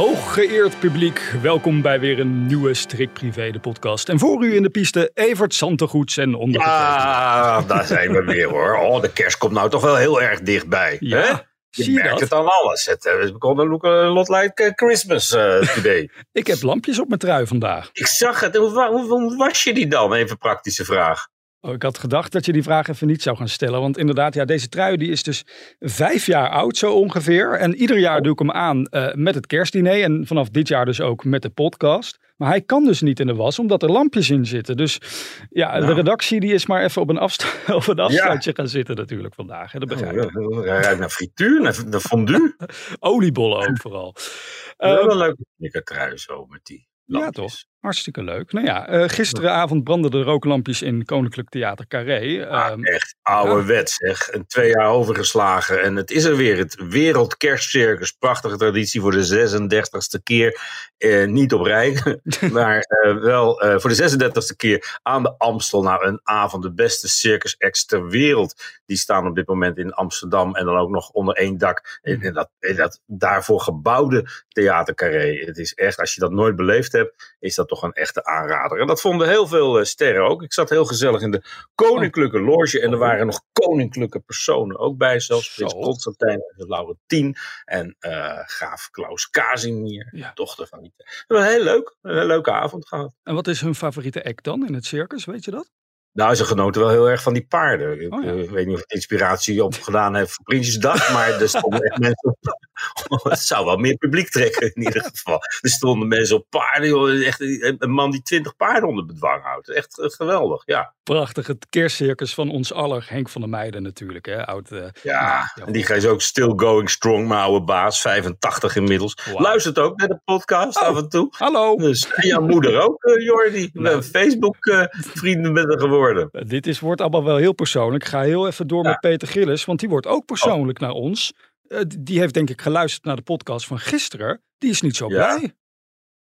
Hooggeëerd publiek, welkom bij weer een nieuwe Strik Privé, de podcast. En voor u in de piste Evert Santegoeds en ondergetekende. Ah, daar zijn we weer hoor. Oh, de kerst komt nou toch wel heel erg dichtbij. Ja, hè? zie Je je merkt dat? het aan alles. Het uh, we konden look a lot like uh, Christmas uh, today. Ik heb lampjes op mijn trui vandaag. Ik zag het. Hoe, hoe, hoe was je die dan? Even een praktische vraag. Oh, ik had gedacht dat je die vraag even niet zou gaan stellen. Want inderdaad, ja, deze trui die is dus vijf jaar oud zo ongeveer. En ieder jaar doe ik hem aan eh, met het kerstdiner. En vanaf dit jaar dus ook met de podcast. Maar hij kan dus niet in de was, omdat er lampjes in zitten. Dus ja, de Nou. redactie die is maar even op een, afsta- op een afstandje gaan zitten natuurlijk vandaag. Hè, dat begrijp ik. Oh, Hij ruikt naar frituur, naar, naar fondue. Oliebollen ook vooral. Wel een leuke knikkertrui zo met die Ja, lampjes. toch? Hartstikke leuk. Nou ja, eh, gisteravond brandden de rooklampjes in Koninklijk Theater Carré. Ah, Ehm, echt ouderwets zeg. Een twee jaar overgeslagen. En het is er weer. Het Wereldkerstcircus. Prachtige traditie voor de 36e keer. Eh, niet op rij. maar eh, wel voor de 36e keer aan de Amstel. Nou, een avond. De beste circus acts ter wereld. Die staan op dit moment in Amsterdam. En dan ook nog onder één dak. In, in dat, in dat daarvoor gebouwde Theater Carré. Het is echt, als je dat nooit beleefd hebt, is dat toch een echte aanrader. En dat vonden heel veel eh, sterren ook. Ik zat heel gezellig in de Koninklijke Loge. En er waren nog koninklijke personen ook bij. Zelfs Prins. Constantijn en Laurentien. En eh, graaf Klaus Casimir, Ja. dochter van die. Het was heel leuk. Een hele leuke avond gehad. en wat is hun favoriete act dan in het circus, weet je dat? Nou, ze genoten wel heel erg van die paarden. Ik Oh ja. eh, weet niet of het inspiratie opgedaan heeft voor Prinsjesdag, maar er stonden echt mensen op. het zou wel meer publiek trekken in ieder geval. Er stonden mensen op paarden, joh. Echt een een man die twintig paarden onder bedwang houdt. Echt eh, geweldig, ja. Prachtig, het kerstcircus van ons aller, Henk van der Meijden natuurlijk. Hè? Oud, eh, Ja, ja, en die is ook still going strong, mijn oude baas, 85 inmiddels. Wauw. Luistert ook naar de podcast Oh. af en toe. Hallo, Dus, en jouw moeder ook, eh, Jordi. We Nou. Facebook-vrienden met haar geworden. Eh, dit is, wordt allemaal wel heel persoonlijk. Ik ga heel even door Ja. met Peter Gillis, want die wordt ook persoonlijk naar ons. Eh, die heeft denk ik geluisterd naar de podcast van gisteren. Die is niet zo Ja. blij.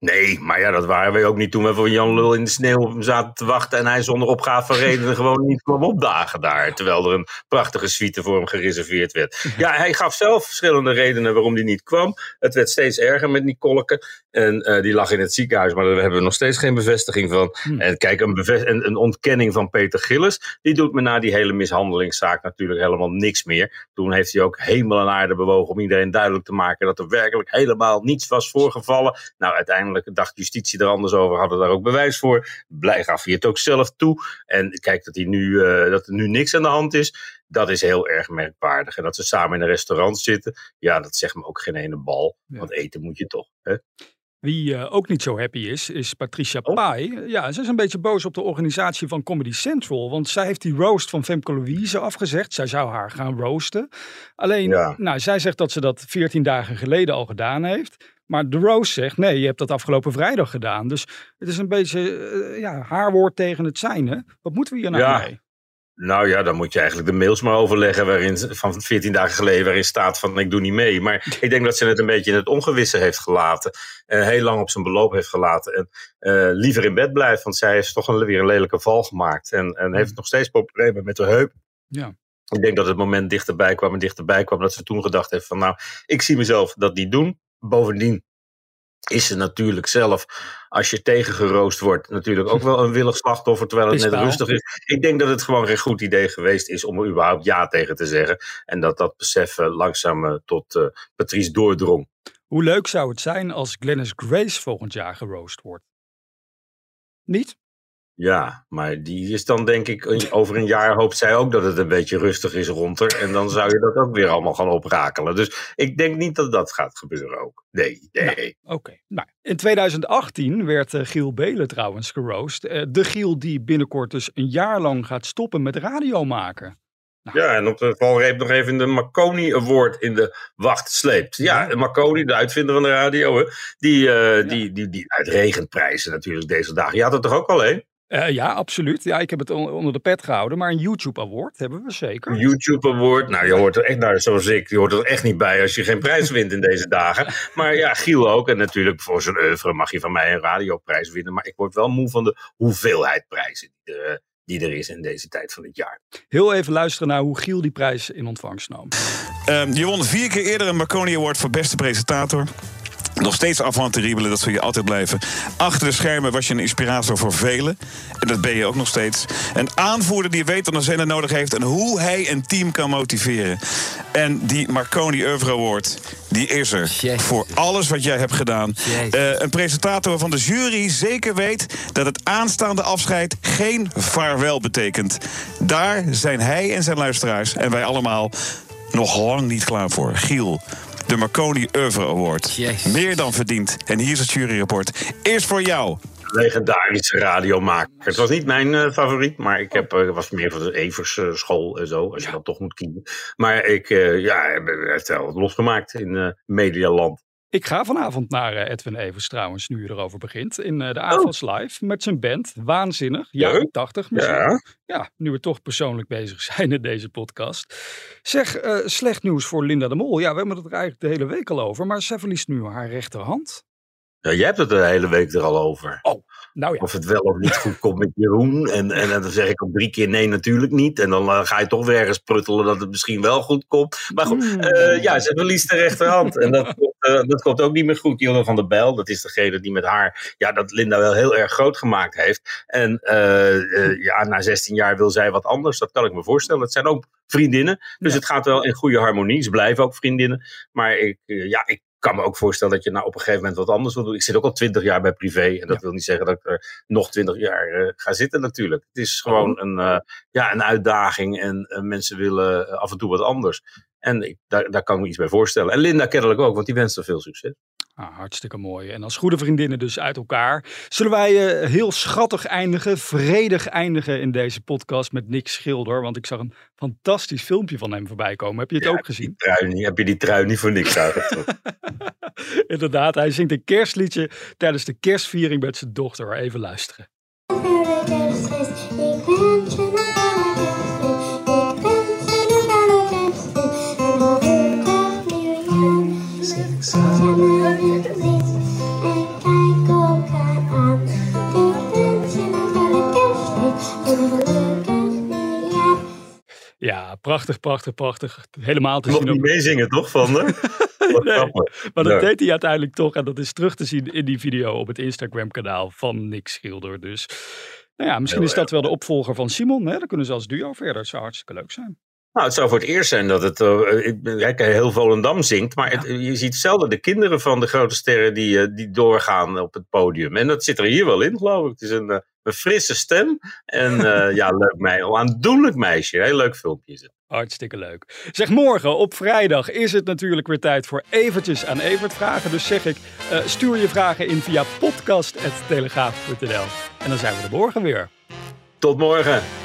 Nee, maar ja, dat waren we ook niet toen we voor Jan Lul in de sneeuw op hem zaten te wachten. En hij zonder opgave van redenen gewoon niet kwam opdagen daar. Terwijl er een prachtige suite voor hem gereserveerd werd. Ja, hij gaf zelf verschillende redenen waarom hij niet kwam. Het werd steeds erger met Nicoleke. En eh, die lag in het ziekenhuis, maar daar hebben we nog steeds geen bevestiging van. Hm. En kijk, een, een ontkenning van Peter Gillis, die doet me na die hele mishandelingszaak natuurlijk helemaal niks meer. Toen heeft hij ook hemel en aarde bewogen om iedereen duidelijk te maken dat er werkelijk helemaal niets was voorgevallen. Nou, uiteindelijk dacht justitie er anders over, hadden daar ook bewijs voor. Blij gaf hij het ook zelf toe. En kijk, dat, hij nu, eh, dat er nu niks aan de hand is, dat is heel erg merkwaardig. En dat ze samen in een restaurant zitten, ja, dat zegt me ook geen ene bal. Ja. Want eten moet je toch. Hè? Wie eh, ook niet zo happy is, is Patricia Oh. Pai. Ja, ze is een beetje boos op de organisatie van Comedy Central. Want zij heeft die roast van Femke Louise afgezegd. Zij zou haar gaan roosten. Alleen, Ja. nou, zij zegt dat ze dat 14 dagen geleden al gedaan heeft. Maar de roast zegt, nee, je hebt dat afgelopen vrijdag gedaan. Dus het is een beetje eh, ja, haar woord tegen het zijne. Wat moeten we hier nou Ja. mee? Nou ja, dan moet je eigenlijk de mails maar overleggen waarin, van 14 dagen geleden waarin staat van ik doe niet mee. Maar ik denk dat ze het een beetje in het ongewisse heeft gelaten. En heel lang op zijn beloop heeft gelaten. En eh, liever in bed blijft, want zij heeft toch een, weer een lelijke val gemaakt. En, en heeft nog steeds problemen met de heup. Ja. Ik denk dat het moment dichterbij kwam en dichterbij kwam dat ze toen gedacht heeft van nou, ik zie mezelf dat niet doen. Bovendien is ze natuurlijk zelf, als je tegengeroost wordt, natuurlijk ook wel een willig slachtoffer, terwijl het net rustig is. Ik denk dat het gewoon geen goed idee geweest is om er überhaupt ja tegen te zeggen. En dat dat besef eh, langzaam eh, tot eh, Patrice doordrong. Hoe leuk zou het zijn als Glennis Grace volgend jaar geroost wordt? Niet? Ja, maar die is dan denk ik, een- over een jaar hoopt zij ook dat het een beetje rustig is rond haar. En dan zou je dat ook weer allemaal gaan oprakelen. Dus ik denk niet dat dat gaat gebeuren ook. Nee, nee. Oké. Nou, in 2018 werd eh, Giel Belen trouwens geroost. Eh, de Giel die binnenkort dus een jaar lang gaat stoppen met radio maken. Ja, en op de valreep nog even de Marconi Award in de wacht sleept. Ja, Marconi, de uitvinder van de radio, hè, die, uh, die, die, die uitregent prijzen natuurlijk deze dagen. Je had het toch ook al een? Uh, ja, absoluut. Ja, ik heb het onder de pet gehouden. Maar een YouTube Award hebben we zeker. Een YouTube Award. Nou, je hoort er echt, nou, zoals ik, je hoort er echt niet bij als je geen prijs wint in deze dagen. Maar ja, Giel ook. En natuurlijk voor zijn oeuvre mag je van mij een radioprijs winnen. Maar ik word wel moe van de hoeveelheid prijzen die er, die er is in deze tijd van het jaar. Heel even luisteren naar hoe Giel die prijs in ontvangst nam. Um, je won vier keer eerder een Marconi Award voor beste presentator. Nog steeds avant terrible, dat zul je altijd blijven. Achter de schermen was je een inspirator voor velen. En dat ben je ook nog steeds. Een aanvoerder die weet wat een zender nodig heeft... en hoe hij een team kan motiveren. En die Marconi Euro Award, die is er. Voor alles wat jij hebt gedaan. Uh, een presentator waarvan de jury zeker weet... dat het aanstaande afscheid geen vaarwel betekent. Daar zijn hij en zijn luisteraars en wij allemaal nog lang niet klaar voor. Giel, de Marconi Oeuvre Award. Meer dan verdiend. En hier is het juryrapport. Eerst voor jou. Legendarische radiomaker. Het was niet mijn uh, favoriet, maar ik heb, uh, was meer van de Evers uh, school en zo, als je dat toch moet kiezen. Maar ik ja, heb het wel losgemaakt in Medialand. Ik ga vanavond naar Edwin Evers trouwens, nu je erover begint. In de Avonds oh. Live met zijn band. Waanzinnig. Jaren 80 misschien. Ja. ja, nu we toch persoonlijk bezig zijn in deze podcast. Zeg, slecht nieuws voor Linda de Mol. Ja, we hebben het er eigenlijk de hele week al over. Maar zij verliest nu haar rechterhand. Ja, jij hebt het de hele week er al over. Oh, nou ja. Of het wel of niet goed komt met Jeroen. En, en, dan zeg ik op drie keer nee, natuurlijk niet. En dan uh, ga je toch weer ergens pruttelen dat het misschien wel goed komt. Maar goed, uh, ja, ze verliest de rechterhand. En dat, uh, dat komt ook niet meer goed. Jilde van der Bijl, dat is degene die met haar, ja, dat Linda wel heel erg groot gemaakt heeft. En ja, na 16 jaar wil zij wat anders. Dat kan ik me voorstellen. Het zijn ook vriendinnen. Dus het gaat wel in goede harmonie. Ze blijven ook vriendinnen. Maar ik, ja, ik kan me ook voorstellen dat je nou op een gegeven moment wat anders wil doen. Ik zit ook al twintig jaar bij privé. En dat wil niet zeggen dat ik er nog twintig jaar uh, ga zitten natuurlijk. Het is gewoon een, uh, ja, een uitdaging. En uh, mensen willen af en toe wat anders. En ik, daar, daar kan ik me iets bij voorstellen. En Linda kennelijk ook, want die wenst er veel succes. Ah, hartstikke mooi. En als goede vriendinnen dus uit elkaar. Zullen wij uh, heel schattig eindigen, vredig eindigen in deze podcast met Nick Schilder. Want ik zag een fantastisch filmpje van hem voorbij komen. Heb je het ja, ook gezien? Trui niet, heb je die trui niet voor niks aangetrokken? Inderdaad, hij zingt een kerstliedje tijdens de kerstviering met zijn dochter. Even luisteren. Ja, prachtig, prachtig, prachtig. Helemaal te zien. niet meezingen, toch, Van nee, maar dat deed hij uiteindelijk toch. En dat is terug te zien in die video op het Instagram-kanaal van Nick Schilder. Dus nou ja, misschien is dat wel de opvolger van Simon. Hè? Dan kunnen ze als duo verder. Dat zou hartstikke leuk zijn. Nou, het zou voor het eerst zijn dat het uh, heel Volendam zingt. Maar het, je ziet zelden de kinderen van de grote sterren die, uh, die doorgaan op het podium. En dat zit er hier wel in, geloof ik. Het is een, uh, een frisse stem. En ja, leuk meisje. Aandoenlijk meisje. Heel leuk filmpje is het. Hartstikke leuk. Zeg, morgen op vrijdag is het natuurlijk weer tijd voor eventjes aan Evert vragen. Dus zeg ik, stuur je vragen in via podcast.telegraaf.nl. En dan zijn we er morgen weer. Tot morgen.